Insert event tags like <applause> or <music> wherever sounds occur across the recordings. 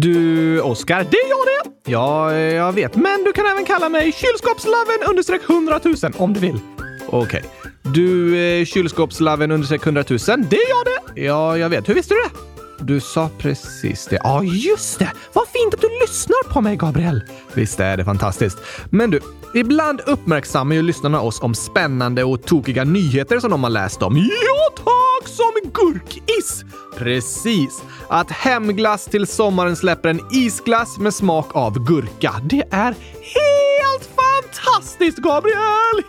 Du, Oskar, det är jag det! Ja, jag vet. Men du kan även kalla mig kylskåpslaven understreck 100 000 om du vill. Okej. Okay. Du, eh, kylskåpslaven understreck 100 000, det är jag det! Ja, jag vet. Hur visste du det? Du sa precis det. Ja, just det! Vad fint att du lyssnar på mig, Gabriel! Visst är det fantastiskt. Men du, ibland uppmärksammar ju lyssnarna oss om spännande och tokiga nyheter som de har läst om. Ja, tack! Som gurkis! Precis! Att Hemglass till sommaren släpper en isglass med smak av gurka. Det är helt fantastiskt, Gabriel!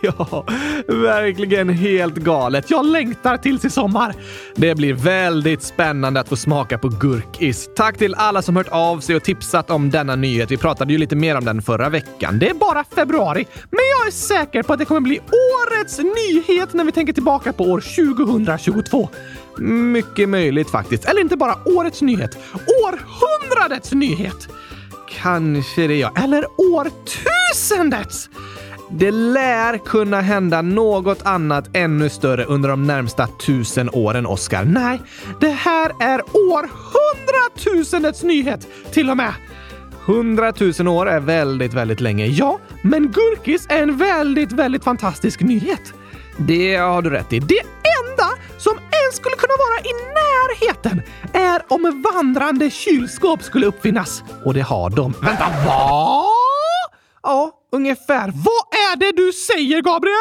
<laughs> Ja, verkligen helt galet. Jag längtar tills i sommar. Det blir väldigt spännande att få smaka på gurkis. Tack till alla som hört av sig och tipsat om denna nyhet. Vi pratade ju lite mer om den förra veckan. Det är bara februari, men jag är säker på att det kommer bli årets nyhet när vi tänker tillbaka på år 2022. Mycket möjligt faktiskt. Eller inte bara årets nyhet, århundradets nyhet! Kanske det ja. Eller årtusendets! Det lär kunna hända något annat ännu större under de närmsta tusen åren, Oscar. Nej, det här är århundratusendets nyhet till och med. Hundratusen år är väldigt, väldigt länge. Ja, men gurkis är en väldigt, väldigt fantastisk nyhet. Det har du rätt i. Det enda som ens skulle kunna vara i närheten är om vandrande kylskåp skulle uppfinnas. Och det har de. Vänta, vad? Ja, ungefär. Vad är det du säger, Gabriel?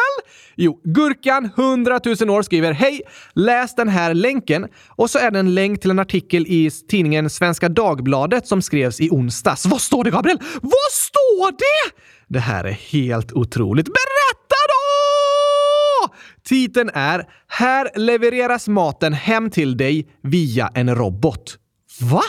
Jo, Gurkan 100 000 år skriver Hej! Läs den här länken. Och så är det en länk till en artikel i tidningen Svenska Dagbladet som skrevs i onsdags. Vad står det, Gabriel? Vad står det? Det här är helt otroligt. Berätta! Titeln är “Här levereras maten hem till dig via en robot”. Va?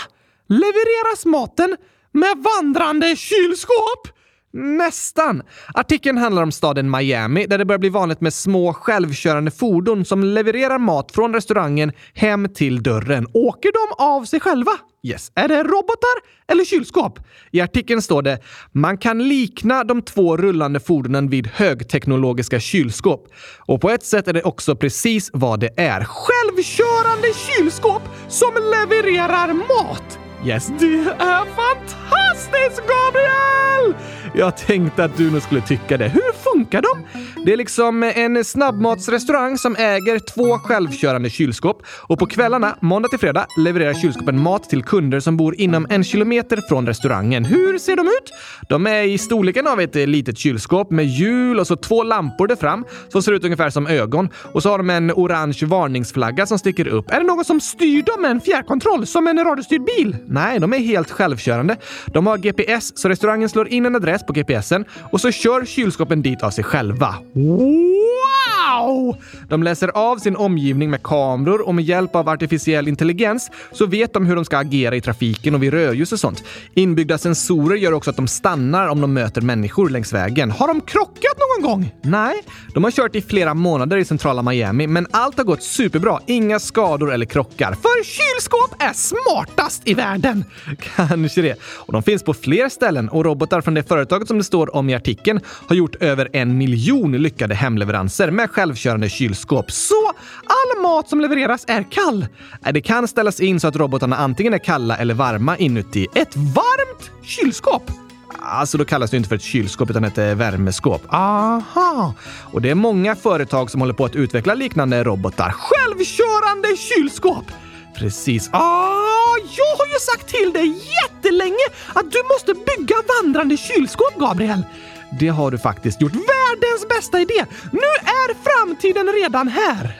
Levereras maten med vandrande kylskåp? Nästan! Artikeln handlar om staden Miami där det börjar bli vanligt med små självkörande fordon som levererar mat från restaurangen hem till dörren. Åker de av sig själva? Yes. Är det robotar eller kylskåp? I artikeln står det “Man kan likna de två rullande fordonen vid högteknologiska kylskåp. Och på ett sätt är det också precis vad det är. Självkörande kylskåp som levererar mat!” Yes, det är fantastiskt Gabriel! Jag tänkte att du nog skulle tycka det. Hur funkar de? Det är liksom en snabbmatsrestaurang som äger två självkörande kylskåp och på kvällarna, måndag till fredag, levererar kylskåpen mat till kunder som bor inom en kilometer från restaurangen. Hur ser de ut? De är i storleken av ett litet kylskåp med hjul och så två lampor där fram som ser ut ungefär som ögon. Och så har de en orange varningsflagga som sticker upp. Är det någon som styr dem med en fjärrkontroll som en radiostyrd bil? Nej, de är helt självkörande. De har GPS, så restaurangen slår in en adress på GPSen och så kör kylskåpen dit av sig själva. Wow! De läser av sin omgivning med kameror och med hjälp av artificiell intelligens så vet de hur de ska agera i trafiken och vid rödljus och sånt. Inbyggda sensorer gör också att de stannar om de möter människor längs vägen. Har de krockat någon gång? Nej, de har kört i flera månader i centrala Miami, men allt har gått superbra. Inga skador eller krockar. För kylskåp är smartast i världen! <laughs> Kanske det. Och de finns på fler ställen och robotar från det företaget som det står om i artikeln har gjort över en miljon lyckade hemleveranser med självkörande kylskåp. Så all mat som levereras är kall. Äh, det kan ställas in så att robotarna antingen är kalla eller varma inuti. Ett varmt kylskåp! Alltså då kallas det inte för ett kylskåp utan ett eh, värmeskåp. Aha! Och det är många företag som håller på att utveckla liknande robotar. Självkörande kylskåp! Precis. Ah, jag har ju sagt till dig jättelänge att du måste bygga vandrande kylskåp, Gabriel. Det har du faktiskt gjort. Världens bästa idé! Nu är framtiden redan här!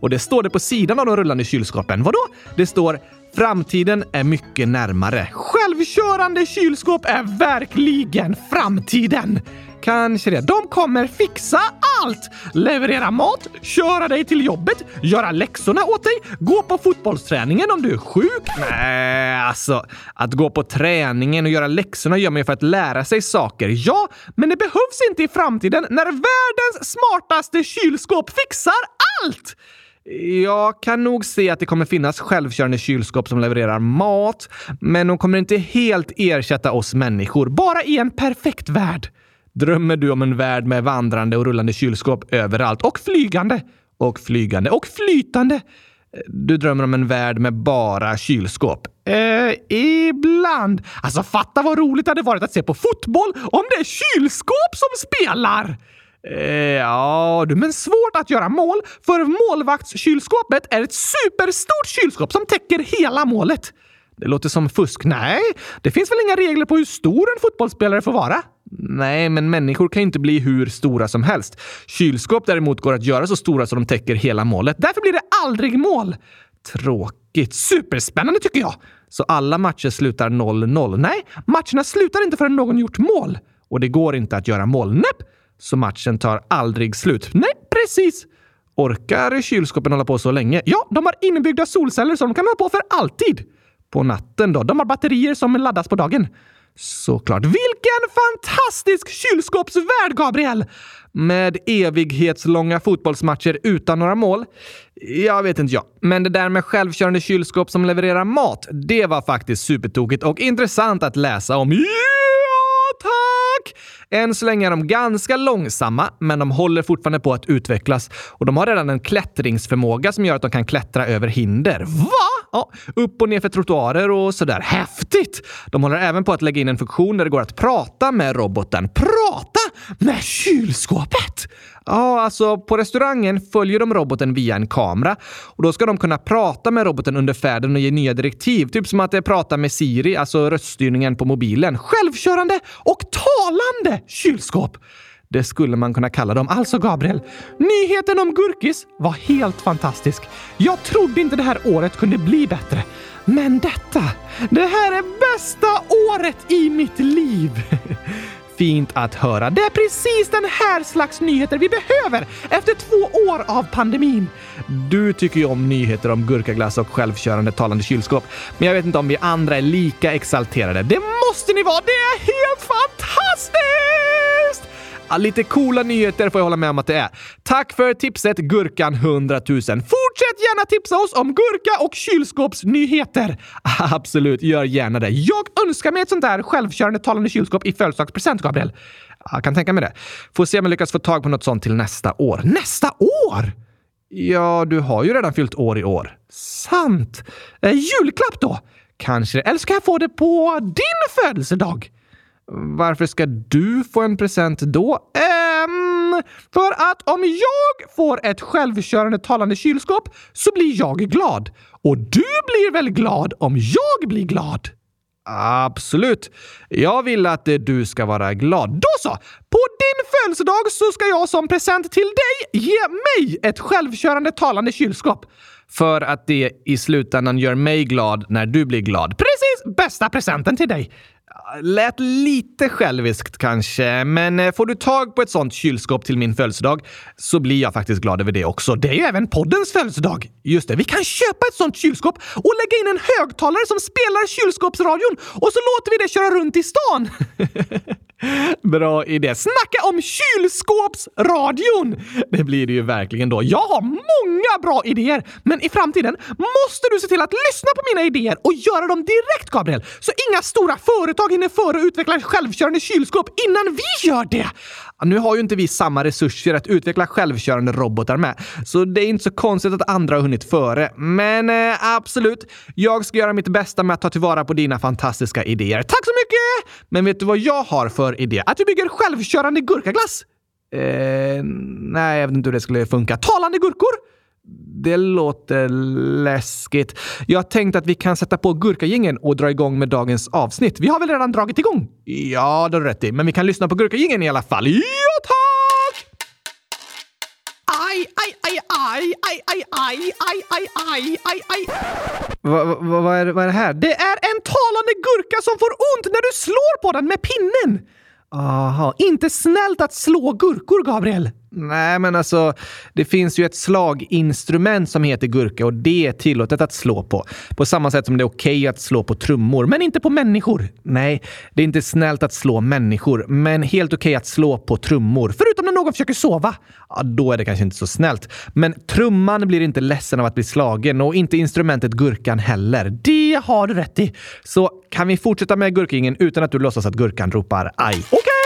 Och det står det på sidan av de rullande kylskåpen. Vadå? Det står Framtiden är mycket närmare. Självkörande kylskåp är verkligen framtiden! Kanske det. De kommer fixa allt! Leverera mat, köra dig till jobbet, göra läxorna åt dig, gå på fotbollsträningen om du är sjuk. Nej, alltså att gå på träningen och göra läxorna gör man ju för att lära sig saker. Ja, men det behövs inte i framtiden när världens smartaste kylskåp fixar allt! Jag kan nog se att det kommer finnas självkörande kylskåp som levererar mat, men de kommer inte helt ersätta oss människor. Bara i en perfekt värld. Drömmer du om en värld med vandrande och rullande kylskåp överallt och flygande och flygande och flytande? Du drömmer om en värld med bara kylskåp. Eh, ibland. Alltså fatta vad roligt det hade varit att se på fotboll om det är kylskåp som spelar! Eh, ja, du, men svårt att göra mål för målvaktskylskåpet är ett superstort kylskåp som täcker hela målet. Det låter som fusk. Nej, det finns väl inga regler på hur stor en fotbollsspelare får vara? Nej, men människor kan inte bli hur stora som helst. Kylskåp däremot går att göra så stora så de täcker hela målet. Därför blir det aldrig mål. Tråkigt. Superspännande tycker jag! Så alla matcher slutar 0-0? Nej, matcherna slutar inte förrän någon gjort mål. Och det går inte att göra mål. Näpp! Så matchen tar aldrig slut. Nej, precis! Orkar kylskåpen hålla på så länge? Ja, de har inbyggda solceller så de kan hålla på för alltid. På natten då? De har batterier som laddas på dagen. Såklart. Vilken fantastisk kylskåpsvärld, Gabriel! Med evighetslånga fotbollsmatcher utan några mål? Jag vet inte jag. Men det där med självkörande kylskåp som levererar mat, det var faktiskt supertokigt och intressant att läsa om. Tack! Än så länge är de ganska långsamma, men de håller fortfarande på att utvecklas och de har redan en klättringsförmåga som gör att de kan klättra över hinder. Va? Ja, upp och ner för trottoarer och sådär. Häftigt! De håller även på att lägga in en funktion där det går att prata med roboten. Prata med kylskåpet? Ja, alltså på restaurangen följer de roboten via en kamera och då ska de kunna prata med roboten under färden och ge nya direktiv. Typ som att prata med Siri, alltså röststyrningen på mobilen. Självkörande och talande kylskåp! Det skulle man kunna kalla dem. Alltså Gabriel, nyheten om Gurkis var helt fantastisk. Jag trodde inte det här året kunde bli bättre. Men detta, det här är bästa året i mitt liv! <laughs> Fint att höra. Det är precis den här slags nyheter vi behöver efter två år av pandemin. Du tycker ju om nyheter om gurkaglass och självkörande talande kylskåp, men jag vet inte om vi andra är lika exalterade. Det måste ni vara! Det är helt fantastiskt! Lite coola nyheter får jag hålla med om att det är. Tack för tipset Gurkan 100 000. Fortsätt gärna tipsa oss om gurka och kylskåpsnyheter. <laughs> Absolut, gör gärna det. Jag önskar mig ett sånt där självkörande talande kylskåp i födelsedagspresent, Gabriel. Jag kan tänka mig det. Får se om jag lyckas få tag på något sånt till nästa år. Nästa år? Ja, du har ju redan fyllt år i år. Sant. Eh, julklapp då? Kanske. Eller ska jag få det på din födelsedag? Varför ska du få en present då? Um, för att om jag får ett självkörande talande kylskåp så blir jag glad. Och du blir väl glad om jag blir glad? Absolut. Jag vill att eh, du ska vara glad. Då så! På din födelsedag så ska jag som present till dig ge mig ett självkörande talande kylskåp. För att det i slutändan gör mig glad när du blir glad. Precis! Bästa presenten till dig. Lät lite själviskt kanske, men eh, får du tag på ett sånt kylskåp till min födelsedag så blir jag faktiskt glad över det också. Det är ju även poddens födelsedag. Just det, vi kan köpa ett sånt kylskåp och lägga in en högtalare som spelar kylskåpsradion och så låter vi det köra runt i stan. <laughs> Bra idé. Snacka om kylskåpsradion! Det blir det ju verkligen då. Jag har många bra idéer, men i framtiden måste du se till att lyssna på mina idéer och göra dem direkt, Gabriel, så inga stora företag hinner före och utveckla självkörande kylskåp innan vi gör det. Nu har ju inte vi samma resurser att utveckla självkörande robotar med, så det är inte så konstigt att andra har hunnit före. Men eh, absolut, jag ska göra mitt bästa med att ta tillvara på dina fantastiska idéer. Tack så mycket! Men vet du vad jag har för idé? Att vi bygger självkörande gurkaglass! Eh, nej, jag vet inte hur det skulle funka. Talande gurkor? Det låter läskigt. Jag tänkte att vi kan sätta på gurkagingen och dra igång med dagens avsnitt. Vi har väl redan dragit igång? Ja, det har du rätt i. Men vi kan lyssna på gurkagingen i alla fall. Ja, tack! Aj, aj, aj, aj, aj, aj, aj, aj, aj, aj, aj, aj. Vad va, va är, vad är det här? Det är en talande gurka som får ont när du slår på den med pinnen! Aha, inte snällt att slå gurkor, Gabriel. Nej, men alltså, det finns ju ett slaginstrument som heter gurka och det är tillåtet att slå på. På samma sätt som det är okej okay att slå på trummor, men inte på människor. Nej, det är inte snällt att slå människor, men helt okej okay att slå på trummor. Förutom när någon försöker sova. Ja, då är det kanske inte så snällt. Men trumman blir inte ledsen av att bli slagen och inte instrumentet gurkan heller. Det har du rätt i. Så kan vi fortsätta med gurkingen utan att du låtsas att gurkan ropar aj? Okej! Okay.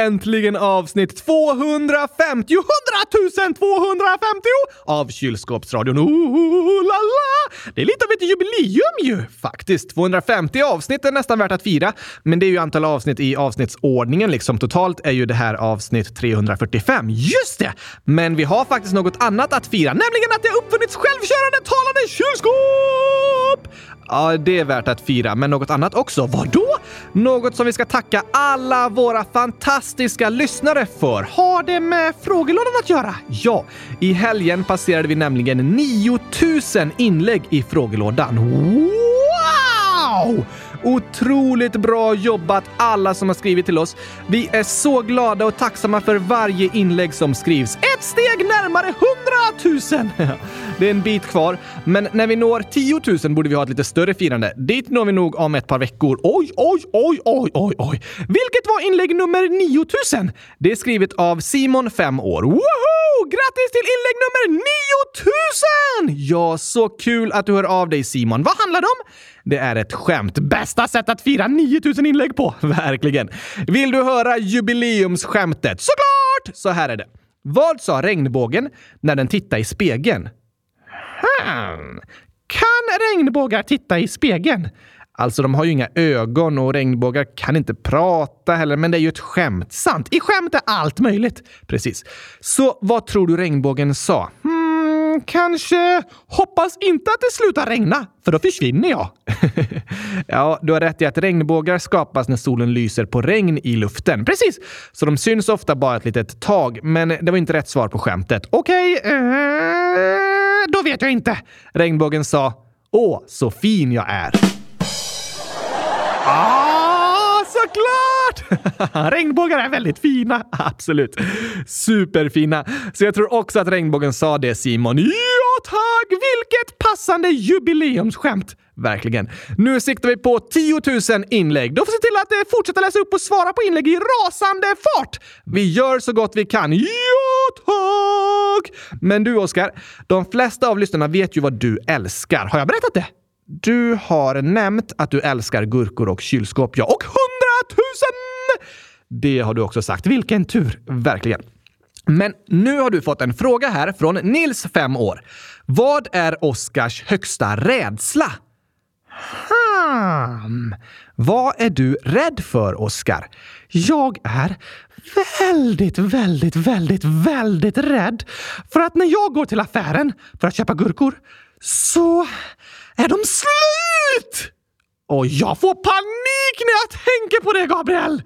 Äntligen avsnitt 250, 100 250 av Kylskåpsradion. Oh, la, la. Det är lite av ett jubileum ju faktiskt. 250 avsnitt är nästan värt att fira, men det är ju antal avsnitt i avsnittsordningen liksom. Totalt är ju det här avsnitt 345. Just det! Men vi har faktiskt något annat att fira, nämligen att det har uppfunnits självkörande talande kylskåp! Ja, det är värt att fira, men något annat också. Vadå? Något som vi ska tacka alla våra fantastiska lyssnare för. Har det med frågelådan att göra? Ja, i helgen passerade vi nämligen 9000 inlägg i frågelådan. Wow! Otroligt bra jobbat alla som har skrivit till oss. Vi är så glada och tacksamma för varje inlägg som skrivs. Ett steg närmare 100 000! <laughs> Det är en bit kvar, men när vi når 10 000 borde vi ha ett lite större firande. Dit når vi nog om ett par veckor. Oj, oj, oj, oj, oj, oj. Vilket var inlägg nummer 9000? Det är skrivet av Simon, 5 år. Woho! Grattis till inlägg nummer 9000! Ja, så kul att du hör av dig Simon. Vad handlar det om? Det är ett skämt. Bästa sätt att fira 9000 inlägg på! <laughs> Verkligen. Vill du höra jubileumsskämtet? Såklart! Så här är det. Vad sa regnbågen när den tittade i spegeln? Hmm. Kan regnbågar titta i spegeln? Alltså, de har ju inga ögon och regnbågar kan inte prata heller, men det är ju ett skämt. Sant. I skämt är allt möjligt. Precis. Så vad tror du regnbågen sa? Hmm, kanske hoppas inte att det slutar regna, för då försvinner jag. <laughs> ja, du har rätt i att regnbågar skapas när solen lyser på regn i luften. Precis! Så de syns ofta bara ett litet tag, men det var inte rätt svar på skämtet. Okej, okay, eh, då vet jag inte. Regnbågen sa Åh, så fin jag är. Ah, såklart! <laughs> Regnbågar är väldigt fina. <laughs> Absolut. Superfina. Så jag tror också att regnbågen sa det, Simon. Ja, tack! Vilket passande jubileumsskämt! Verkligen. Nu siktar vi på 10 000 inlägg. Då får vi se till att eh, fortsätta läsa upp och svara på inlägg i rasande fart. Vi gör så gott vi kan. Ja, tack! Men du, Oskar, de flesta av lyssnarna vet ju vad du älskar. Har jag berättat det? Du har nämnt att du älskar gurkor och kylskåp, ja. Och hundratusen! Det har du också sagt. Vilken tur! Verkligen. Men nu har du fått en fråga här från Nils, 5 år. Vad är Oskars högsta rädsla? Hmm. Vad är du rädd för, Oskar? Jag är väldigt, väldigt, väldigt, väldigt rädd för att när jag går till affären för att köpa gurkor så är de slut! Och jag får panik när jag tänker på det, Gabriel!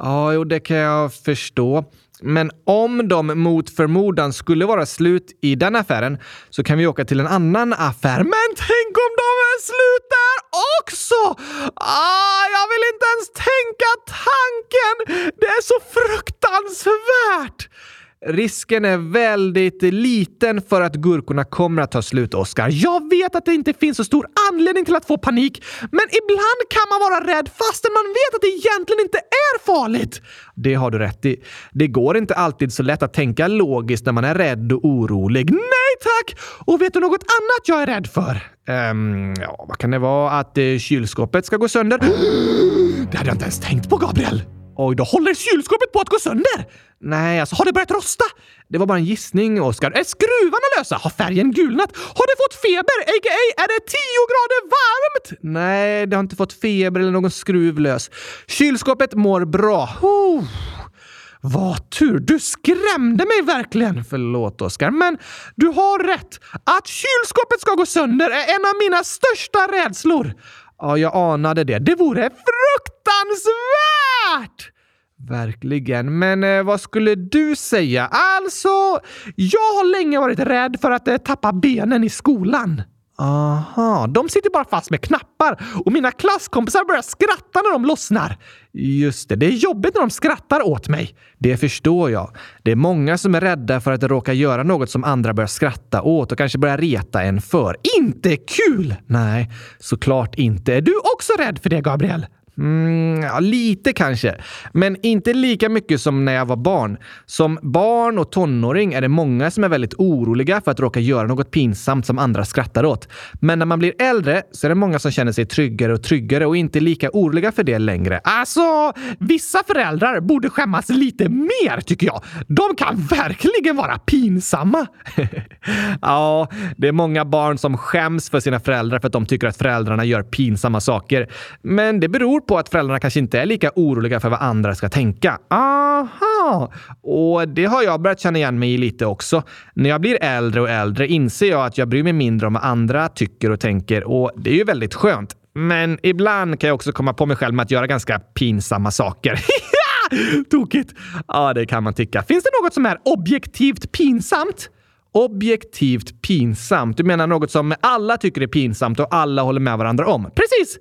Ja, jo, det kan jag förstå. Men om de mot förmodan skulle vara slut i den affären så kan vi åka till en annan affär. Men tänk om de är slut där också! Ah, jag vill inte ens tänka tanken! Det är så fruktansvärt! Risken är väldigt liten för att gurkorna kommer att ta slut, Oskar. Jag vet att det inte finns så stor anledning till att få panik, men ibland kan man vara rädd fastän man vet att det egentligen inte är farligt. Det har du rätt i. Det går inte alltid så lätt att tänka logiskt när man är rädd och orolig. Nej tack! Och vet du något annat jag är rädd för? Um, ja, vad kan det vara? Att uh, kylskåpet ska gå sönder? <gasps> Det hade jag inte ens tänkt på, Gabriel! Oj, då håller kylskåpet på att gå sönder! Nej, alltså har det börjat rosta? Det var bara en gissning, Oskar. Är skruvarna lösa? Har färgen gulnat? Har det fått feber? A.k.a. är det 10 grader varmt? Nej, det har inte fått feber eller någon skruv lös. Kylskåpet mår bra. Oh. Vad tur! Du skrämde mig verkligen! Förlåt, Oskar, men du har rätt. Att kylskåpet ska gå sönder är en av mina största rädslor. Ja, jag anade det. Det vore fruktansvärt! Verkligen. Men eh, vad skulle du säga? Alltså, jag har länge varit rädd för att eh, tappa benen i skolan. Aha, de sitter bara fast med knappar och mina klasskompisar börjar skratta när de lossnar. Just det, det är jobbigt när de skrattar åt mig. Det förstår jag. Det är många som är rädda för att råka göra något som andra börjar skratta åt och kanske börjar reta en för. Inte kul! Nej, såklart inte. Är du också rädd för det, Gabriel? Mm, ja, lite kanske, men inte lika mycket som när jag var barn. Som barn och tonåring är det många som är väldigt oroliga för att råka göra något pinsamt som andra skrattar åt. Men när man blir äldre så är det många som känner sig tryggare och tryggare och inte lika oroliga för det längre. Alltså, vissa föräldrar borde skämmas lite mer tycker jag. De kan verkligen vara pinsamma. <laughs> ja, det är många barn som skäms för sina föräldrar för att de tycker att föräldrarna gör pinsamma saker. Men det beror på att föräldrarna kanske inte är lika oroliga för vad andra ska tänka. Aha! Och det har jag börjat känna igen mig i lite också. När jag blir äldre och äldre inser jag att jag bryr mig mindre om vad andra tycker och tänker och det är ju väldigt skönt. Men ibland kan jag också komma på mig själv med att göra ganska pinsamma saker. <laughs> Tokigt! Ja, det kan man tycka. Finns det något som är objektivt pinsamt? Objektivt pinsamt? Du menar något som alla tycker är pinsamt och alla håller med varandra om? Precis!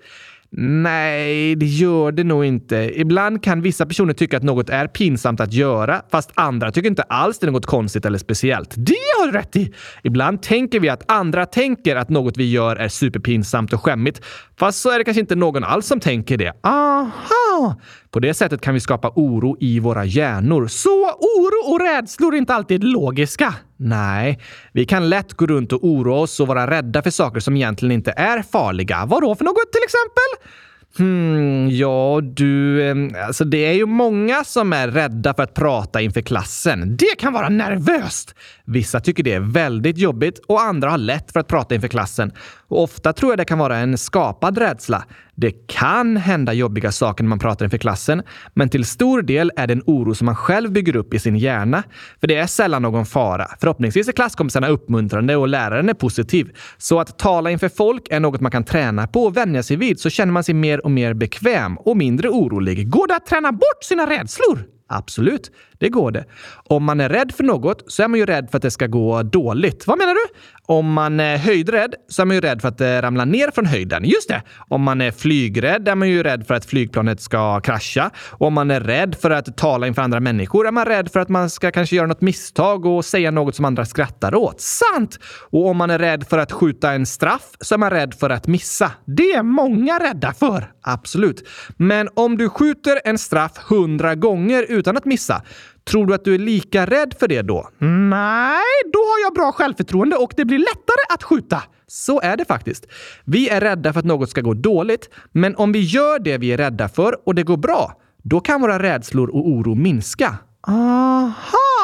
Nej, det gör det nog inte. Ibland kan vissa personer tycka att något är pinsamt att göra, fast andra tycker inte alls det är något konstigt eller speciellt. Det har du rätt i! Ibland tänker vi att andra tänker att något vi gör är superpinsamt och skämmigt, fast så är det kanske inte någon alls som tänker det. Aha! På det sättet kan vi skapa oro i våra hjärnor. Så oro och rädslor är inte alltid logiska. Nej, vi kan lätt gå runt och oroa oss och vara rädda för saker som egentligen inte är farliga. Vad då för något till exempel? Hmm, ja, du... Alltså det är ju många som är rädda för att prata inför klassen. Det kan vara nervöst! Vissa tycker det är väldigt jobbigt och andra har lätt för att prata inför klassen. Och ofta tror jag det kan vara en skapad rädsla. Det kan hända jobbiga saker när man pratar inför klassen, men till stor del är det en oro som man själv bygger upp i sin hjärna. För det är sällan någon fara. Förhoppningsvis är klasskompisarna uppmuntrande och läraren är positiv. Så att tala inför folk är något man kan träna på och vänja sig vid så känner man sig mer och mer bekväm och mindre orolig. Går det att träna bort sina rädslor? Absolut, det går det. Om man är rädd för något så är man ju rädd för att det ska gå dåligt. Vad menar du? Om man är höjdrädd så är man ju rädd för att det ramlar ner från höjden. Just det! Om man är flygrädd är man ju rädd för att flygplanet ska krascha. Och om man är rädd för att tala inför andra människor är man rädd för att man ska kanske göra något misstag och säga något som andra skrattar åt. Sant! Och om man är rädd för att skjuta en straff så är man rädd för att missa. Det är många rädda för. Absolut. Men om du skjuter en straff hundra gånger utan att missa, Tror du att du är lika rädd för det då? Nej, då har jag bra självförtroende och det blir lättare att skjuta. Så är det faktiskt. Vi är rädda för att något ska gå dåligt, men om vi gör det vi är rädda för och det går bra, då kan våra rädslor och oro minska. Aha!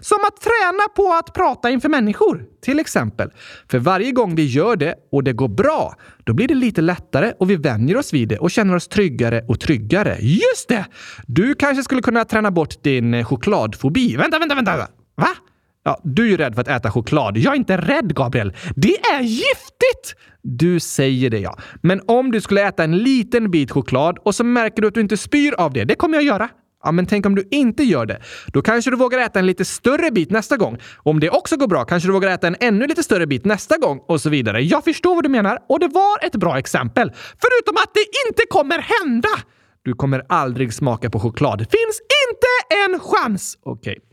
Som att träna på att prata inför människor, till exempel. För varje gång vi gör det och det går bra, då blir det lite lättare och vi vänjer oss vid det och känner oss tryggare och tryggare. Just det! Du kanske skulle kunna träna bort din eh, chokladfobi. Vänta, vänta, vänta! Va? Ja, du är ju rädd för att äta choklad. Jag är inte rädd, Gabriel. Det är giftigt! Du säger det, ja. Men om du skulle äta en liten bit choklad och så märker du att du inte spyr av det, det kommer jag göra. Ja, men tänk om du inte gör det. Då kanske du vågar äta en lite större bit nästa gång. Om det också går bra kanske du vågar äta en ännu lite större bit nästa gång och så vidare. Jag förstår vad du menar och det var ett bra exempel. Förutom att det inte kommer hända! Du kommer aldrig smaka på choklad. Finns inte en chans! Okej. Okay.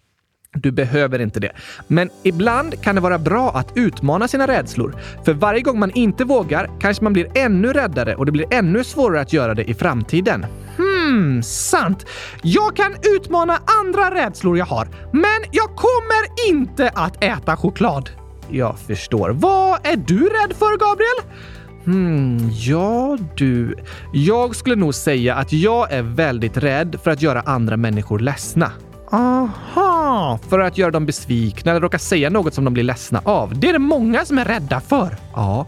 Du behöver inte det. Men ibland kan det vara bra att utmana sina rädslor. För varje gång man inte vågar kanske man blir ännu räddare och det blir ännu svårare att göra det i framtiden. Hmm, Mm, sant. Jag kan utmana andra rädslor jag har, men jag kommer inte att äta choklad. Jag förstår. Vad är du rädd för, Gabriel? Hmm, ja du. Jag skulle nog säga att jag är väldigt rädd för att göra andra människor ledsna. Aha! För att göra dem besvikna eller råka säga något som de blir ledsna av. Det är det många som är rädda för. Ja,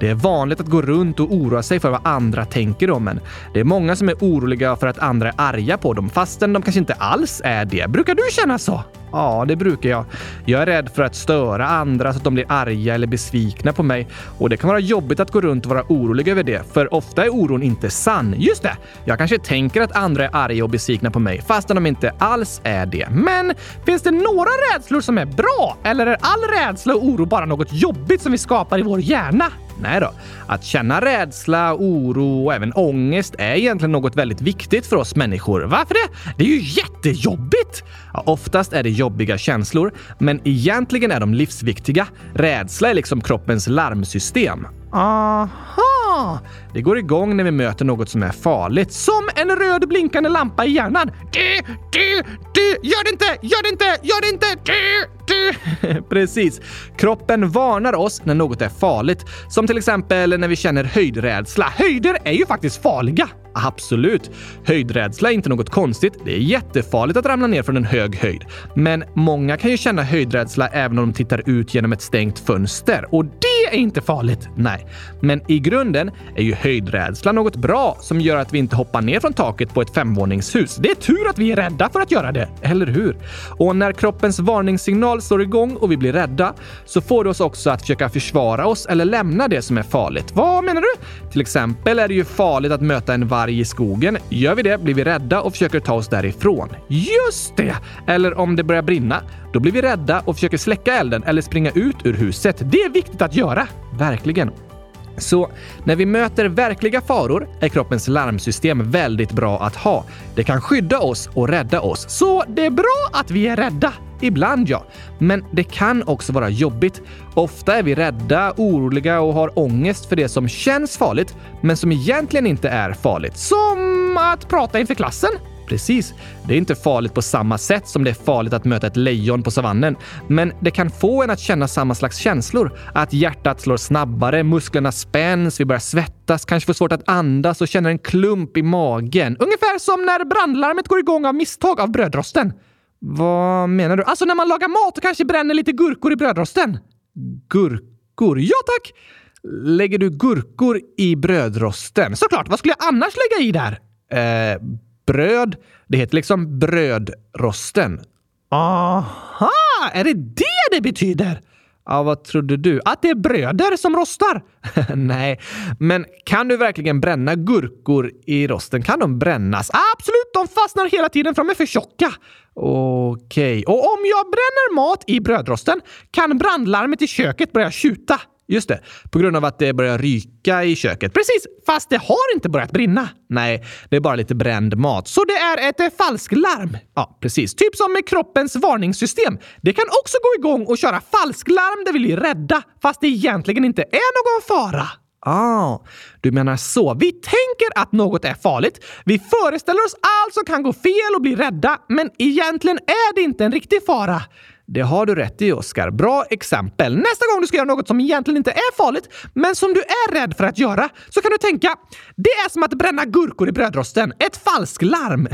det är vanligt att gå runt och oroa sig för vad andra tänker om en. Det är många som är oroliga för att andra är arga på dem, fastän de kanske inte alls är det. Brukar du känna så? Ja, det brukar jag. Jag är rädd för att störa andra så att de blir arga eller besvikna på mig. Och det kan vara jobbigt att gå runt och vara orolig över det, för ofta är oron inte sann. Just det! Jag kanske tänker att andra är arga och besvikna på mig, fastän de inte alls är det. Men finns det några rädslor som är bra? Eller är all rädsla och oro bara något jobbigt som vi skapar i vår hjärna? Nej då. Att känna rädsla, oro och även ångest är egentligen något väldigt viktigt för oss människor. Varför det? Det är ju jättejobbigt! Ja, oftast är det jobbiga känslor, men egentligen är de livsviktiga. Rädsla är liksom kroppens larmsystem. Aha! Det går igång när vi möter något som är farligt. Som en röd blinkande lampa i hjärnan. Du, du, du! Gör det inte! Gör det inte! Gör det inte! Du, <laughs> du! Precis. Kroppen varnar oss när något är farligt. Som till exempel när vi känner höjdrädsla. Höjder är ju faktiskt farliga. Absolut. Höjdrädsla är inte något konstigt. Det är jättefarligt att ramla ner från en hög höjd. Men många kan ju känna höjdrädsla även om de tittar ut genom ett stängt fönster. Och det är inte farligt. Nej, men i grunden är ju höjdrädsla något bra som gör att vi inte hoppar ner från taket på ett femvåningshus. Det är tur att vi är rädda för att göra det, eller hur? Och när kroppens varningssignal slår igång och vi blir rädda så får det oss också att försöka försvara oss eller lämna det som är farligt. Vad menar du? Till exempel är det ju farligt att möta en varg i skogen. Gör vi det blir vi rädda och försöker ta oss därifrån. Just det! Eller om det börjar brinna, då blir vi rädda och försöker släcka elden eller springa ut ur huset. Det är viktigt att göra. Verkligen. Så när vi möter verkliga faror är kroppens larmsystem väldigt bra att ha. Det kan skydda oss och rädda oss. Så det är bra att vi är rädda. Ibland ja. Men det kan också vara jobbigt. Ofta är vi rädda, oroliga och har ångest för det som känns farligt, men som egentligen inte är farligt. Som att prata inför klassen. Precis. Det är inte farligt på samma sätt som det är farligt att möta ett lejon på savannen. Men det kan få en att känna samma slags känslor. Att hjärtat slår snabbare, musklerna spänns, vi börjar svettas, kanske får svårt att andas och känner en klump i magen. Ungefär som när brandlarmet går igång av misstag av brödrosten. Vad menar du? Alltså när man lagar mat och kanske bränner lite gurkor i brödrosten? Gurkor? Ja tack! Lägger du gurkor i brödrosten? Såklart! Vad skulle jag annars lägga i där? Eh, bröd. Det heter liksom brödrosten. Aha! Är det det det betyder? Ja, vad trodde du? Att det är bröder som rostar? <laughs> Nej, men kan du verkligen bränna gurkor i rosten? Kan de brännas? Absolut, de fastnar hela tiden för de är för tjocka. Okej, okay. och om jag bränner mat i brödrosten kan brandlarmet i köket börja tjuta. Just det, på grund av att det börjar ryka i köket. Precis, fast det har inte börjat brinna. Nej, det är bara lite bränd mat. Så det är ett eh, falsklarm. Ja, precis. Typ som med kroppens varningssystem. Det kan också gå igång och köra falsklarm där vi blir rädda, fast det egentligen inte är någon fara. Ah, du menar så. Vi tänker att något är farligt. Vi föreställer oss allt som kan gå fel och bli rädda, men egentligen är det inte en riktig fara. Det har du rätt i, Oskar. Bra exempel. Nästa gång du ska göra något som egentligen inte är farligt, men som du är rädd för att göra, så kan du tänka det är som att bränna gurkor i brödrosten. Ett falsklarm.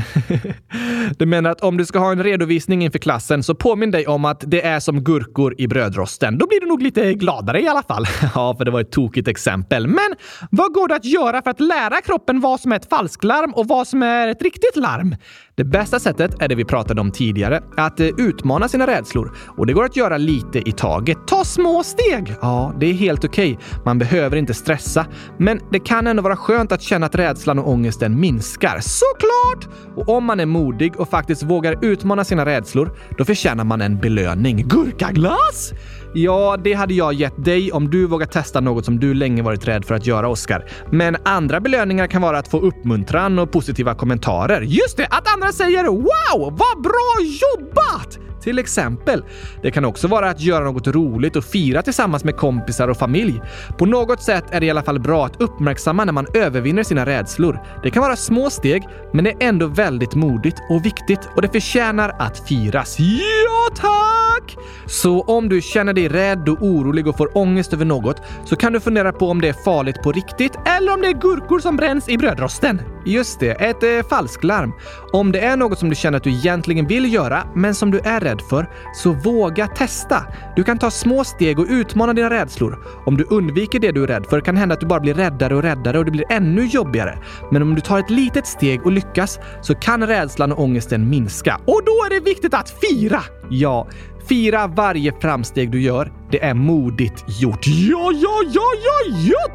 <laughs> du menar att om du ska ha en redovisning inför klassen så påminn dig om att det är som gurkor i brödrosten. Då blir du nog lite gladare i alla fall. <laughs> ja, för det var ett tokigt exempel. Men vad går det att göra för att lära kroppen vad som är ett falsklarm och vad som är ett riktigt larm? Det bästa sättet är det vi pratade om tidigare, att eh, utmana sina rädslor. Och det går att göra lite i taget. Ta små steg! Ja, det är helt okej. Okay. Man behöver inte stressa. Men det kan ändå vara skönt att känna att rädslan och ångesten minskar. Såklart! Och om man är modig och faktiskt vågar utmana sina rädslor, då förtjänar man en belöning. Gurkaglass! Ja, det hade jag gett dig om du vågar testa något som du länge varit rädd för att göra, Oscar. Men andra belöningar kan vara att få uppmuntran och positiva kommentarer. Just det! Att andra säger “Wow, vad bra jobbat!” Till exempel. Det kan också vara att göra något roligt och fira tillsammans med kompisar och familj. På något sätt är det i alla fall bra att uppmärksamma när man övervinner sina rädslor. Det kan vara små steg, men det är ändå väldigt modigt och viktigt och det förtjänar att firas. Ja, tack! Så om du känner dig rädd och orolig och får ångest över något så kan du fundera på om det är farligt på riktigt eller om det är gurkor som bränns i brödrosten. Just det, ett eh, falsklarm. Om det är något som du känner att du egentligen vill göra, men som du är rädd för, så våga testa. Du kan ta små steg och utmana dina rädslor. Om du undviker det du är rädd för kan det hända att du bara blir räddare och räddare och det blir ännu jobbigare. Men om du tar ett litet steg och lyckas så kan rädslan och ångesten minska. Och då är det viktigt att fira! Ja, Fira varje framsteg du gör. Det är modigt gjort. Ja, ja, ja, ja, ja,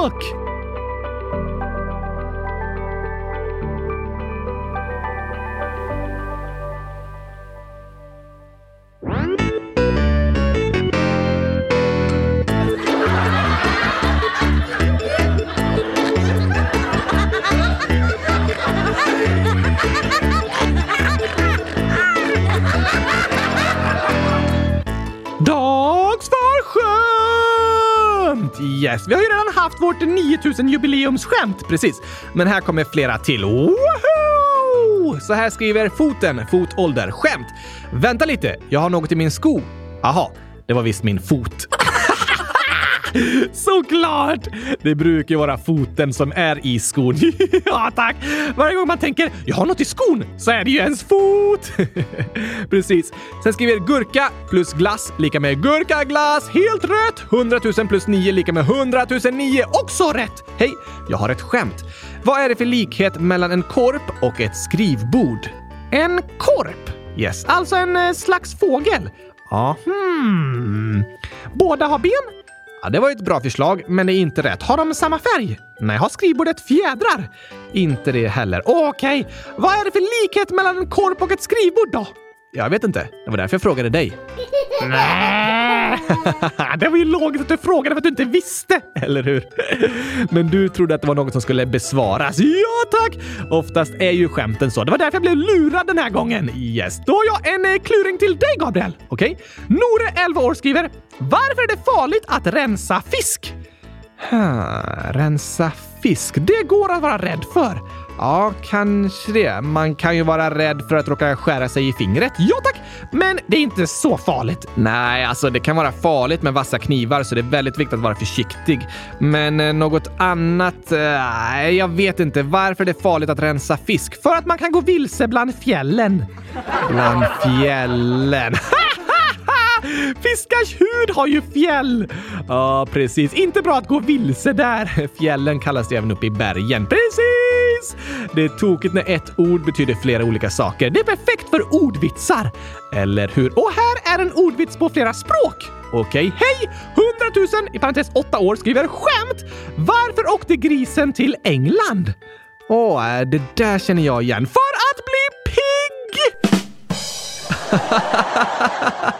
tack! Dags för skämt! Yes, vi har ju redan haft vårt 9000 jubileumsskämt, precis. Men här kommer flera till. Så här skriver Foten, fotålder, skämt. Vänta lite, jag har något i min sko. Aha, det var visst min fot. <laughs> Såklart! Det brukar ju vara foten som är i skon. <laughs> ja, tack! Varje gång man tänker “jag har något i skon” så är det ju ens fot! <laughs> Precis. Sen skriver gurka plus glass lika med gurkaglass. Helt rätt! 100 000 plus 9 lika med 100 009. Också rätt! Hej, jag har ett skämt. Vad är det för likhet mellan en korp och ett skrivbord? En korp? Yes, alltså en eh, slags fågel. Ja, hmm. Båda har ben? Ja, det var ett bra förslag, men det är inte rätt. Har de samma färg? Nej, har skrivbordet fjädrar? Inte det heller. Okej, okay. vad är det för likhet mellan en korp och ett skrivbord då? Jag vet inte. Det var därför jag frågade dig. Nej, <laughs> det var ju logiskt att du frågade för att du inte visste, eller hur? Men du trodde att det var något som skulle besvaras. Ja, tack! Oftast är ju skämten så. Det var därför jag blev lurad den här gången. Yes, då har jag en eh, kluring till dig, Gabriel. Okej? Okay? Nore, 11 år, skriver “Varför är det farligt att rensa fisk?” Rensa fisk, det går att vara rädd för. Ja, kanske det. Man kan ju vara rädd för att råka skära sig i fingret. Ja tack! Men det är inte så farligt. Nej, alltså det kan vara farligt med vassa knivar så det är väldigt viktigt att vara försiktig. Men eh, något annat? Eh, jag vet inte varför det är farligt att rensa fisk. För att man kan gå vilse bland fjällen. Bland fjällen. <laughs> Fiskars hud har ju fjäll! Ja, precis. Inte bra att gå vilse där. Fjällen kallas det även uppe i bergen. Precis! Det är tokigt när ett ord betyder flera olika saker. Det är perfekt för ordvitsar. Eller hur? Och här är en ordvits på flera språk. Okej, hej! 100 000 i parentes 8 år skriver skämt. Varför åkte grisen till England? Åh, det där känner jag igen. För att bli pigg! <laughs>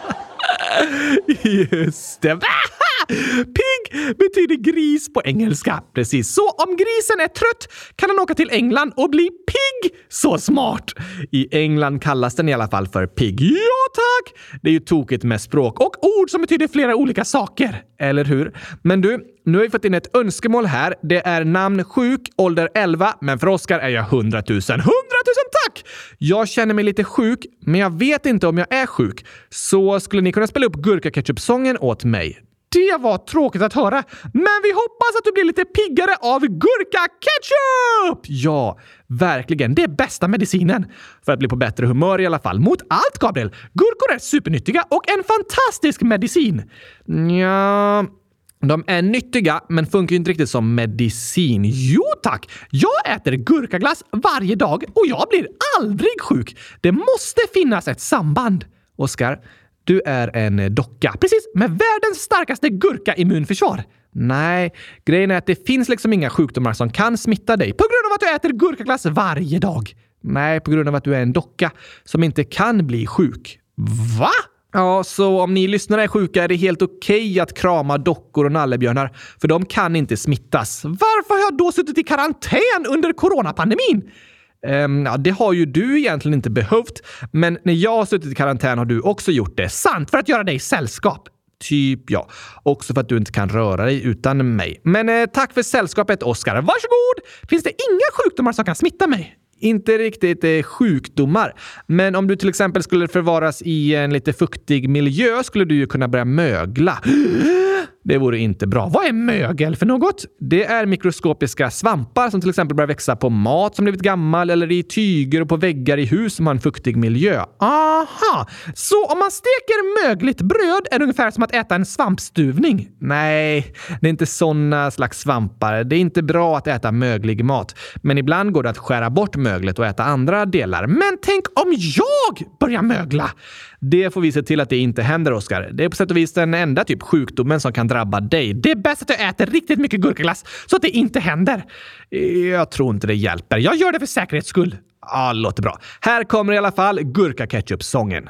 <laughs> Just det. <laughs> Betyder gris på engelska. Precis. Så om grisen är trött kan den åka till England och bli pigg. Så smart! I England kallas den i alla fall för pigg. Ja, tack! Det är ju tokigt med språk och ord som betyder flera olika saker. Eller hur? Men du, nu har vi fått in ett önskemål här. Det är namn sjuk, ålder 11, men för Oskar är jag 100 000. 100 000 tack! Jag känner mig lite sjuk, men jag vet inte om jag är sjuk. Så skulle ni kunna spela upp gurkaketchup-sången åt mig? Det var tråkigt att höra, men vi hoppas att du blir lite piggare av gurka-ketchup! Ja, verkligen. Det är bästa medicinen. För att bli på bättre humör i alla fall. Mot allt, Gabriel! Gurkor är supernyttiga och en fantastisk medicin. Ja, de är nyttiga, men funkar inte riktigt som medicin. Jo tack! Jag äter gurkaglass varje dag och jag blir aldrig sjuk. Det måste finnas ett samband. Oskar, du är en eh, docka. Precis, med världens starkaste gurka-immunförsvar. Nej, grejen är att det finns liksom inga sjukdomar som kan smitta dig på grund av att du äter gurkaglass varje dag. Nej, på grund av att du är en docka som inte kan bli sjuk. Va? Ja, så om ni lyssnare är sjuka är det helt okej okay att krama dockor och nallebjörnar, för de kan inte smittas. Varför har jag då suttit i karantän under coronapandemin? Ehm, ja, det har ju du egentligen inte behövt, men när jag har suttit i karantän har du också gjort det. Sant! För att göra dig sällskap. Typ ja. Också för att du inte kan röra dig utan mig. Men eh, tack för sällskapet, Oskar. Varsågod! Finns det inga sjukdomar som kan smitta mig? Inte riktigt eh, sjukdomar, men om du till exempel skulle förvaras i en lite fuktig miljö skulle du ju kunna börja mögla. Det vore inte bra. Vad är mögel för något? Det är mikroskopiska svampar som till exempel börjar växa på mat som blivit gammal eller i tyger och på väggar i hus som har en fuktig miljö. Aha! Så om man steker mögligt bröd är det ungefär som att äta en svampstuvning? Nej, det är inte såna slags svampar. Det är inte bra att äta möglig mat, men ibland går det att skära bort möglet och äta andra delar. Men tänk om jag börjar mögla? Det får vi se till att det inte händer, Oskar. Det är på sätt och vis den enda typ sjukdomen som kan drabba dig. Det är bäst att du äter riktigt mycket gurkaglass så att det inte händer. Jag tror inte det hjälper. Jag gör det för säkerhets skull. Ja, låter bra. Här kommer i alla fall gurkaketchup-sången.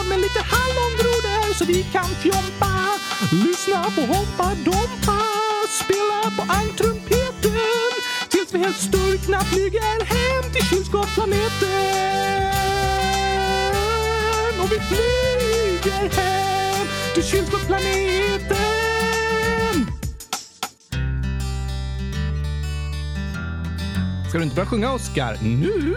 om med lite hallongrodor så vi kan fjompa. Lyssna på Hoppa Dompa, spela på angtrumpeten tills vi helt sturkna flyger hem till kylskåpsplaneten. Och vi flyger hem till kylskåpsplaneten. Ska du inte börja sjunga, Oscar? Nu?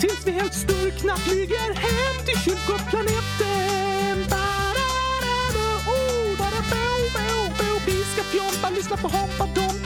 tills vi helt sturkna flyger hem till kylskåpsplaneten. Ba-da-da-da, oh, barabo, bo, bo. Vi ska fjompa, lyssna på Hoppa Dompa.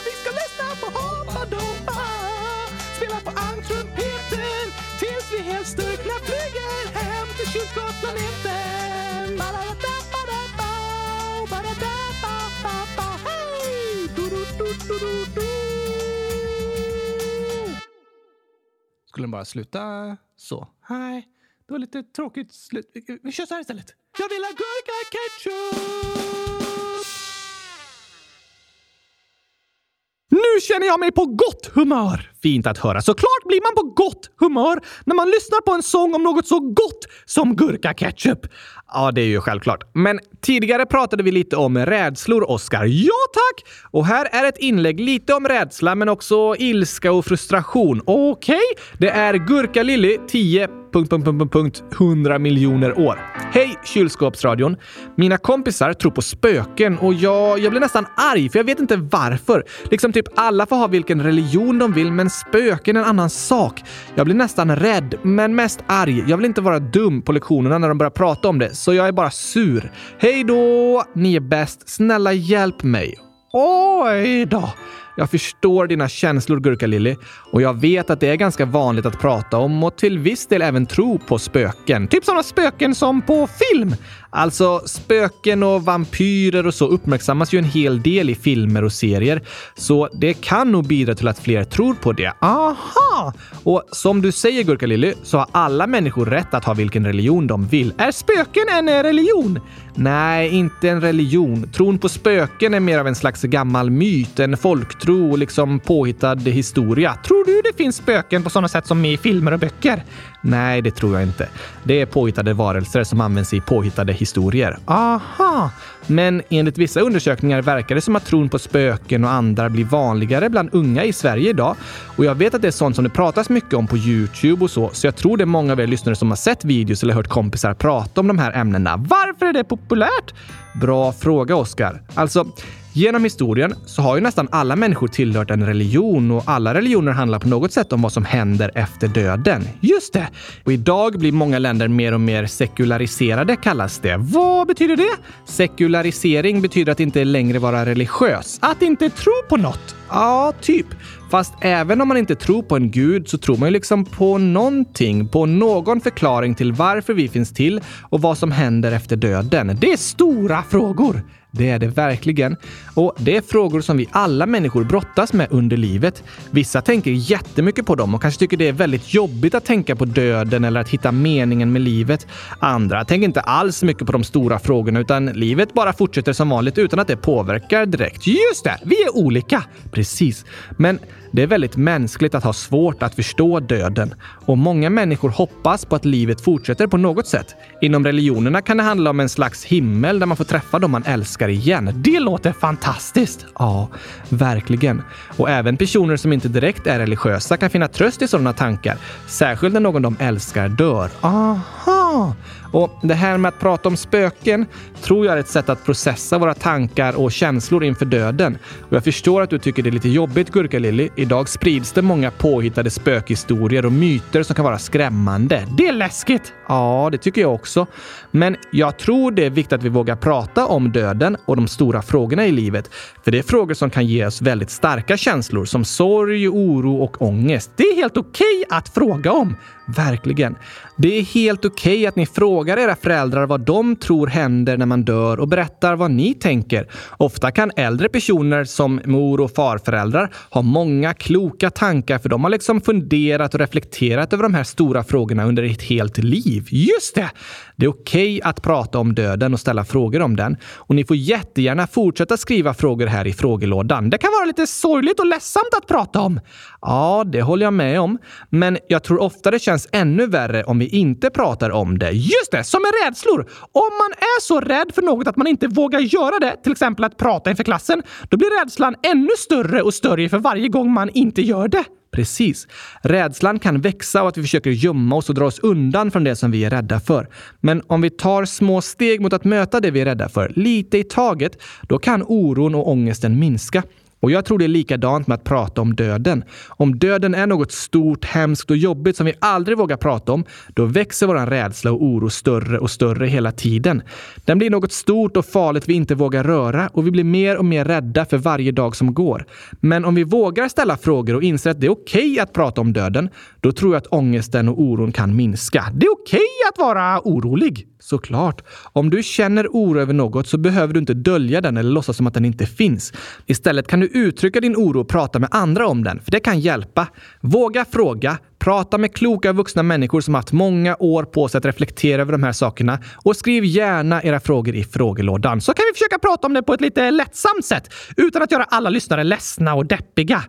ska lyssna på Hoppa Dompa. Spela på almtrumpeten tills vi helt styrkna flyger hem till kylskåpsplaneten. Ba-da-da-ba-da-ba, ba-da-da-ba-ba-ba, hej! Skulle den bara sluta så? Nej, det var lite tråkigt slut. Vi- Vi kör så här istället. Jag vill ha gurka-ketchup! Nu känner jag mig på gott humör! Fint att höra. Såklart blir man på gott humör när man lyssnar på en sång om något så gott som gurkaketchup. Ja, det är ju självklart. Men tidigare pratade vi lite om rädslor, Oskar. Ja, tack! Och här är ett inlägg lite om rädsla, men också ilska och frustration. Okej? Det är Gurka Lilly, 10 punkt, punkt, punkt, punkt, 100 miljoner år. Hej kylskåpsradion! Mina kompisar tror på spöken och jag, jag blir nästan arg för jag vet inte varför. Liksom typ alla får ha vilken religion de vill men spöken är en annan sak. Jag blir nästan rädd, men mest arg. Jag vill inte vara dum på lektionerna när de börjar prata om det, så jag är bara sur. Hej då! Ni är bäst. Snälla hjälp mig. Oj då! Jag förstår dina känslor, Gurka-Lilly. Och jag vet att det är ganska vanligt att prata om och till viss del även tro på spöken. Typ sådana spöken som på film. Alltså, spöken och vampyrer och så uppmärksammas ju en hel del i filmer och serier. Så det kan nog bidra till att fler tror på det. Aha! Och som du säger, Gurka-Lilly, så har alla människor rätt att ha vilken religion de vill. Är spöken en religion? Nej, inte en religion. Tron på spöken är mer av en slags gammal myt, en folktro och liksom påhittad historia. Tror du det finns spöken på sådana sätt som i filmer och böcker? Nej, det tror jag inte. Det är påhittade varelser som används i påhittade historier. Aha! Men enligt vissa undersökningar verkar det som att tron på spöken och andra blir vanligare bland unga i Sverige idag. Och jag vet att det är sånt som det pratas mycket om på Youtube och så, så jag tror det är många av er lyssnare som har sett videos eller hört kompisar prata om de här ämnena. Varför är det populärt? Bra fråga, Oskar. Alltså, Genom historien så har ju nästan alla människor tillhört en religion och alla religioner handlar på något sätt om vad som händer efter döden. Just det! Och idag blir många länder mer och mer sekulariserade kallas det. Vad betyder det? Sekularisering betyder att inte längre vara religiös. Att inte tro på något. Ja, typ. Fast även om man inte tror på en gud så tror man ju liksom på någonting, på någon förklaring till varför vi finns till och vad som händer efter döden. Det är stora frågor! Det är det verkligen. Och det är frågor som vi alla människor brottas med under livet. Vissa tänker jättemycket på dem och kanske tycker det är väldigt jobbigt att tänka på döden eller att hitta meningen med livet. Andra tänker inte alls mycket på de stora frågorna utan livet bara fortsätter som vanligt utan att det påverkar direkt. Just det, vi är olika! Precis. Men det är väldigt mänskligt att ha svårt att förstå döden och många människor hoppas på att livet fortsätter på något sätt. Inom religionerna kan det handla om en slags himmel där man får träffa dem man älskar igen. Det låter fantastiskt! Ja, verkligen. Och även personer som inte direkt är religiösa kan finna tröst i sådana tankar, särskilt när någon de älskar dör. Aha! Och det här med att prata om spöken tror jag är ett sätt att processa våra tankar och känslor inför döden. Och jag förstår att du tycker det är lite jobbigt, Gurka-Lilly. Idag sprids det många påhittade spökhistorier och myter som kan vara skrämmande. Det är läskigt! Ja, det tycker jag också. Men jag tror det är viktigt att vi vågar prata om döden och de stora frågorna i livet. För det är frågor som kan ge oss väldigt starka känslor som sorg, oro och ångest. Det är helt okej okay att fråga om. Verkligen. Det är helt okej okay att ni frågar era föräldrar vad de tror händer när man dör och berättar vad ni tänker. Ofta kan äldre personer som mor och farföräldrar ha många kloka tankar för de har liksom funderat och reflekterat över de här stora frågorna under ett helt liv. Just det! Det är okej okay att prata om döden och ställa frågor om den. Och ni får jättegärna fortsätta skriva frågor här i frågelådan. Det kan vara lite sorgligt och ledsamt att prata om. Ja, det håller jag med om. Men jag tror ofta det känns ännu värre om vi inte pratar om det. Just det, som med rädslor! Om man är så rädd för något att man inte vågar göra det, till exempel att prata inför klassen, då blir rädslan ännu större och större för varje gång man inte gör det. Precis. Rädslan kan växa och att vi försöker gömma oss och dra oss undan från det som vi är rädda för. Men om vi tar små steg mot att möta det vi är rädda för, lite i taget, då kan oron och ångesten minska. Och jag tror det är likadant med att prata om döden. Om döden är något stort, hemskt och jobbigt som vi aldrig vågar prata om, då växer vår rädsla och oro större och större hela tiden. Den blir något stort och farligt vi inte vågar röra och vi blir mer och mer rädda för varje dag som går. Men om vi vågar ställa frågor och inser att det är okej okay att prata om döden, då tror jag att ångesten och oron kan minska. Det är okej okay att vara orolig. Såklart. Om du känner oro över något så behöver du inte dölja den eller låtsas som att den inte finns. Istället kan du uttrycka din oro och prata med andra om den, för det kan hjälpa. Våga fråga, Prata med kloka vuxna människor som haft många år på sig att reflektera över de här sakerna och skriv gärna era frågor i frågelådan så kan vi försöka prata om det på ett lite lättsamt sätt utan att göra alla lyssnare ledsna och deppiga.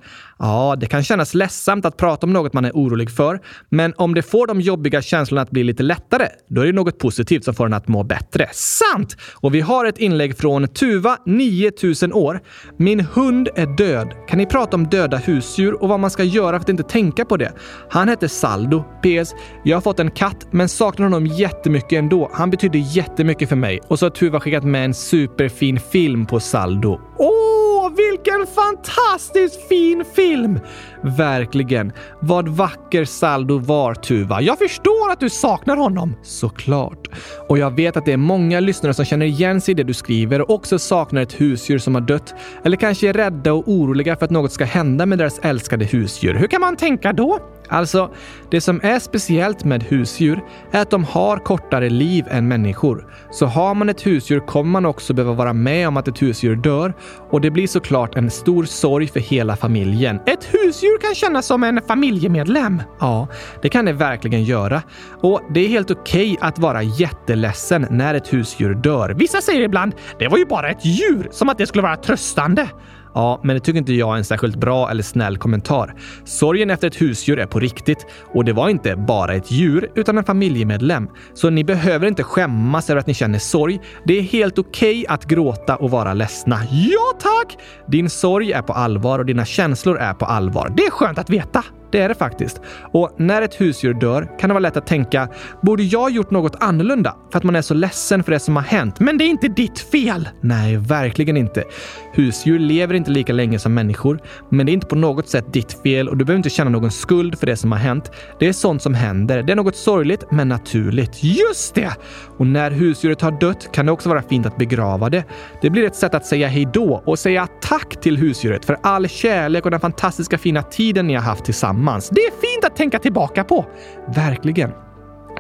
Ja, det kan kännas ledsamt att prata om något man är orolig för, men om det får de jobbiga känslorna att bli lite lättare, då är det något positivt som får den att må bättre. Sant! Och vi har ett inlägg från Tuva, 9000 år. Min hund är död. Kan ni prata om döda husdjur och vad man ska göra för att inte tänka på det? Han heter Saldo. PS. Jag har fått en katt, men saknar honom jättemycket ändå. Han betyder jättemycket för mig. Och så har Tuva skickat med en superfin film på Saldo. Åh, vilken fantastiskt fin film! Verkligen. Vad vacker Saldo var, Tuva. Jag förstår att du saknar honom. Såklart. Och jag vet att det är många lyssnare som känner igen sig i det du skriver och också saknar ett husdjur som har dött. Eller kanske är rädda och oroliga för att något ska hända med deras älskade husdjur. Hur kan man tänka då? Alltså, det som är speciellt med husdjur är att de har kortare liv än människor. Så har man ett husdjur kommer man också behöva vara med om att ett husdjur dör och det blir såklart en stor sorg för hela familjen. Ett husdjur kan kännas som en familjemedlem. Ja, det kan det verkligen göra. Och det är helt okej okay att vara jätteledsen när ett husdjur dör. Vissa säger ibland “det var ju bara ett djur”, som att det skulle vara tröstande. Ja, men det tycker inte jag är en särskilt bra eller snäll kommentar. Sorgen efter ett husdjur är på riktigt och det var inte bara ett djur utan en familjemedlem. Så ni behöver inte skämmas över att ni känner sorg. Det är helt okej okay att gråta och vara ledsna. Ja, tack! Din sorg är på allvar och dina känslor är på allvar. Det är skönt att veta. Det är det faktiskt. Och när ett husdjur dör kan det vara lätt att tänka, borde jag gjort något annorlunda? För att man är så ledsen för det som har hänt. Men det är inte ditt fel! Nej, verkligen inte. Husdjur lever inte lika länge som människor, men det är inte på något sätt ditt fel och du behöver inte känna någon skuld för det som har hänt. Det är sånt som händer. Det är något sorgligt, men naturligt. Just det! Och när husdjuret har dött kan det också vara fint att begrava det. Det blir ett sätt att säga hejdå och säga tack till husdjuret för all kärlek och den fantastiska fina tiden ni har haft tillsammans. Det är fint att tänka tillbaka på! Verkligen.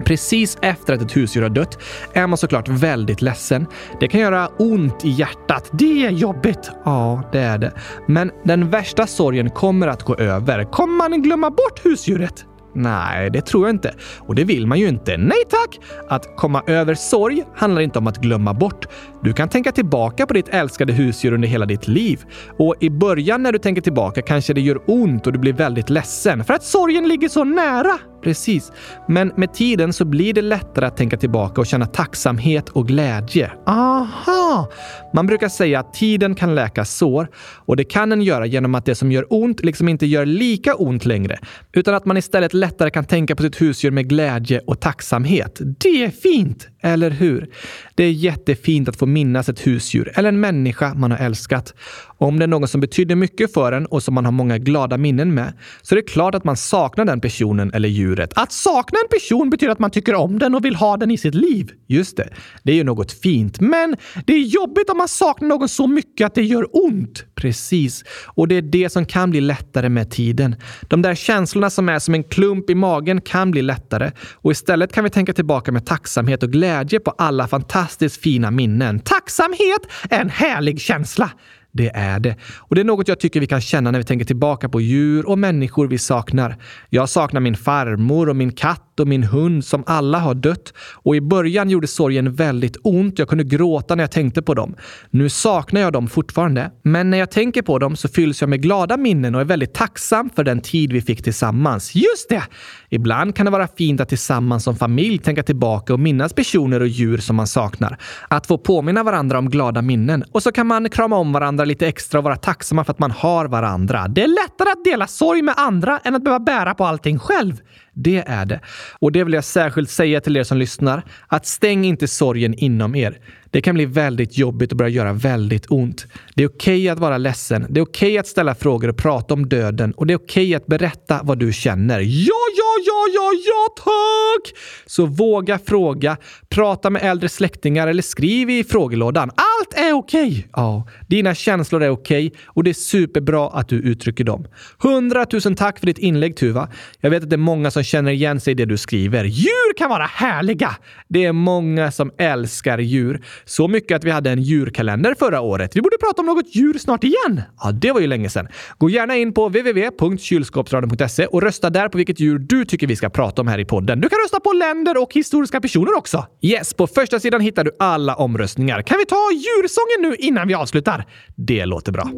Precis efter att ett husdjur har dött är man såklart väldigt ledsen. Det kan göra ont i hjärtat. Det är jobbigt. Ja, det är det. Men den värsta sorgen kommer att gå över. Kommer man glömma bort husdjuret? Nej, det tror jag inte. Och det vill man ju inte. Nej tack! Att komma över sorg handlar inte om att glömma bort. Du kan tänka tillbaka på ditt älskade husdjur under hela ditt liv. Och i början när du tänker tillbaka kanske det gör ont och du blir väldigt ledsen för att sorgen ligger så nära. Precis. Men med tiden så blir det lättare att tänka tillbaka och känna tacksamhet och glädje. Aha! Man brukar säga att tiden kan läka sår och det kan den göra genom att det som gör ont liksom inte gör lika ont längre, utan att man istället lättare kan tänka på sitt husdjur med glädje och tacksamhet. Det är fint! Eller hur? Det är jättefint att få minnas ett husdjur eller en människa man har älskat. Om det är någon som betyder mycket för en och som man har många glada minnen med, så är det klart att man saknar den personen eller djuret. Att sakna en person betyder att man tycker om den och vill ha den i sitt liv. Just det, det är ju något fint. Men det är jobbigt om man saknar någon så mycket att det gör ont. Precis. Och det är det som kan bli lättare med tiden. De där känslorna som är som en klump i magen kan bli lättare och istället kan vi tänka tillbaka med tacksamhet och glädje på alla fantastiskt fina minnen. Tacksamhet är en härlig känsla. Det är det. Och det är något jag tycker vi kan känna när vi tänker tillbaka på djur och människor vi saknar. Jag saknar min farmor och min katt och min hund som alla har dött. Och i början gjorde sorgen väldigt ont. Jag kunde gråta när jag tänkte på dem. Nu saknar jag dem fortfarande, men när jag tänker på dem så fylls jag med glada minnen och är väldigt tacksam för den tid vi fick tillsammans. Just det! Ibland kan det vara fint att tillsammans som familj tänka tillbaka och minnas personer och djur som man saknar. Att få påminna varandra om glada minnen och så kan man krama om varandra lite extra och vara tacksamma för att man har varandra. Det är lättare att dela sorg med andra än att behöva bära på allting själv. Det är det. Och det vill jag särskilt säga till er som lyssnar, att stäng inte sorgen inom er. Det kan bli väldigt jobbigt och börja göra väldigt ont. Det är okej okay att vara ledsen. Det är okej okay att ställa frågor och prata om döden och det är okej okay att berätta vad du känner. Ja, ja, ja, ja, ja, tack! Så våga fråga, prata med äldre släktingar eller skriv i frågelådan. Allt är okej! Ja, dina känslor är okej och det är superbra att du uttrycker dem. Hundratusen tack för ditt inlägg Tuva. Jag vet att det är många som känner igen sig i det du skriver. Djur kan vara härliga! Det är många som älskar djur. Så mycket att vi hade en djurkalender förra året. Vi borde prata om något djur snart igen. Ja, det var ju länge sedan. Gå gärna in på www.kylskåpsradion.se och rösta där på vilket djur du tycker vi ska prata om här i podden. Du kan rösta på länder och historiska personer också. Yes, på första sidan hittar du alla omröstningar. Kan vi ta djursången nu innan vi avslutar? Det låter bra.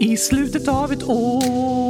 I slutet av ett år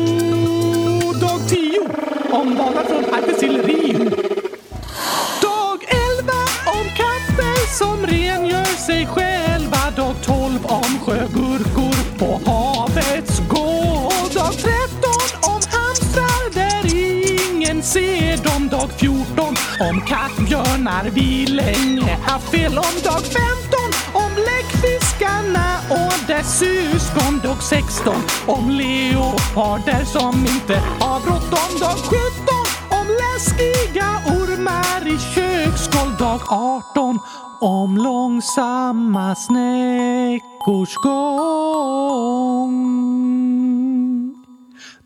Jo, om valar från Arktis Rio. Dag elva om katter som rengör sig själva. Dag tolv om sjögurkor på havets gård. Dag 13 om hamstrar där ingen ser dem. Dag 14 om kattbjörnar vi länge haft fel. Om dag 15 om bläckfiskarna och dess syskon. Dag 16 om leoparder som inte har bråttom. Dag 17 om läskiga ormar i köksgolv. Dag 18 om långsamma snäckors gång.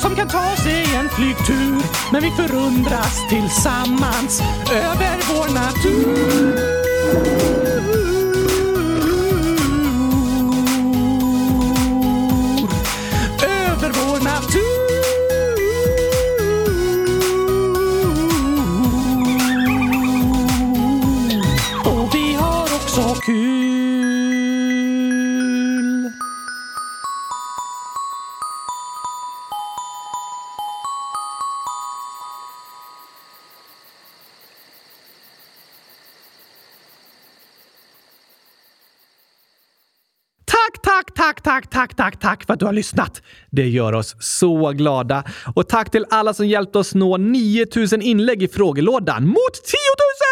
som kan ta sig en flygtur. Men vi förundras tillsammans över vår natur. Tack, tack, tack, tack, tack, för att du har lyssnat. Det gör oss så glada. Och tack till alla som hjälpt oss nå 9000 inlägg i frågelådan mot 10 000!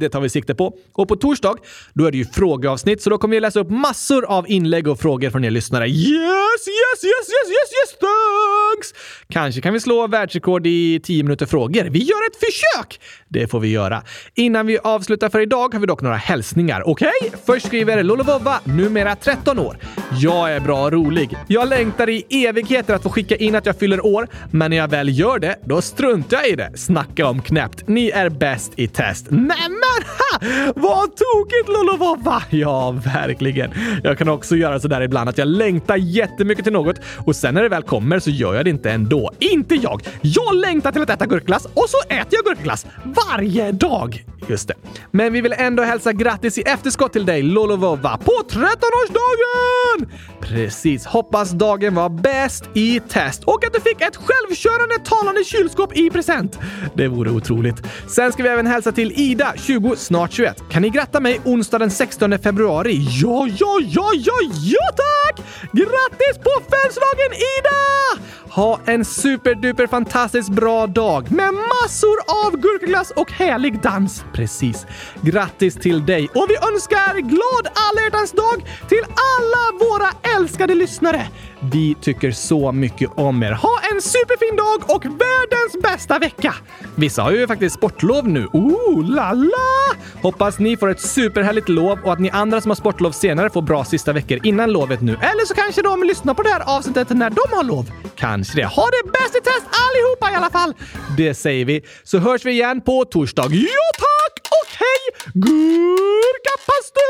Det tar vi sikte på. Och på torsdag, då är det ju frågeavsnitt, så då kommer vi läsa upp massor av inlägg och frågor från er lyssnare. Yes, yes, yes, yes, yes, yes, thanks! Kanske kan vi slå världsrekord i 10 minuter frågor. Vi gör ett försök! Det får vi göra. Innan vi avslutar för idag har vi dock några hälsningar. Okej? Först skriver Lolovova, numera 13 år. Jag är bra och rolig. Jag längtar i evigheter att få skicka in att jag fyller år, men när jag väl gör det, då struntar jag i det. Snacka om knäppt. Ni är bäst i test. Nämen! Ha! Vad tokigt Lolovova! Ja, verkligen. Jag kan också göra sådär ibland att jag längtar jättemycket till något och sen när det väl kommer så gör jag det inte ändå. Inte jag! Jag längtar till att äta gurkglass och så äter jag gurkglass varje dag. Just det. Men vi vill ändå hälsa grattis i efterskott till dig Lolovova på 13-årsdagen! Precis. Hoppas dagen var bäst i test och att du fick ett självkörande talande kylskåp i present. Det vore otroligt. Sen ska vi även hälsa till Ida, 20, snart 21. Kan ni gratta mig onsdag den 16 februari? Ja, ja, ja, ja, ja tack! Grattis på födelsedagen Ida! Ha en superduper fantastiskt bra dag med massor av gurkaglass och härlig dans. Precis. Grattis till dig och vi önskar glad alla hjärtans dag till alla våra älskade lyssnare. Vi tycker så mycket om er. Ha en superfin dag och världens bästa vecka! Vissa har ju faktiskt sportlov nu. Ooh, la la! Hoppas ni får ett superhärligt lov och att ni andra som har sportlov senare får bra sista veckor innan lovet nu. Eller så kanske de lyssnar på det här avsnittet när de har lov. Kanske det. Ha det bäst i test allihopa i alla fall! Det säger vi. Så hörs vi igen på torsdag. Ja tack och hej! Gurkapastej!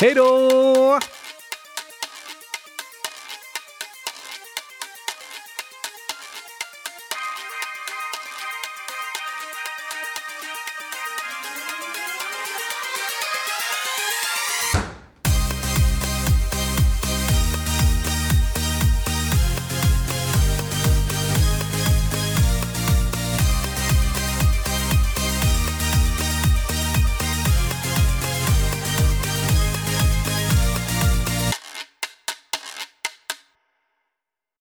Hej då!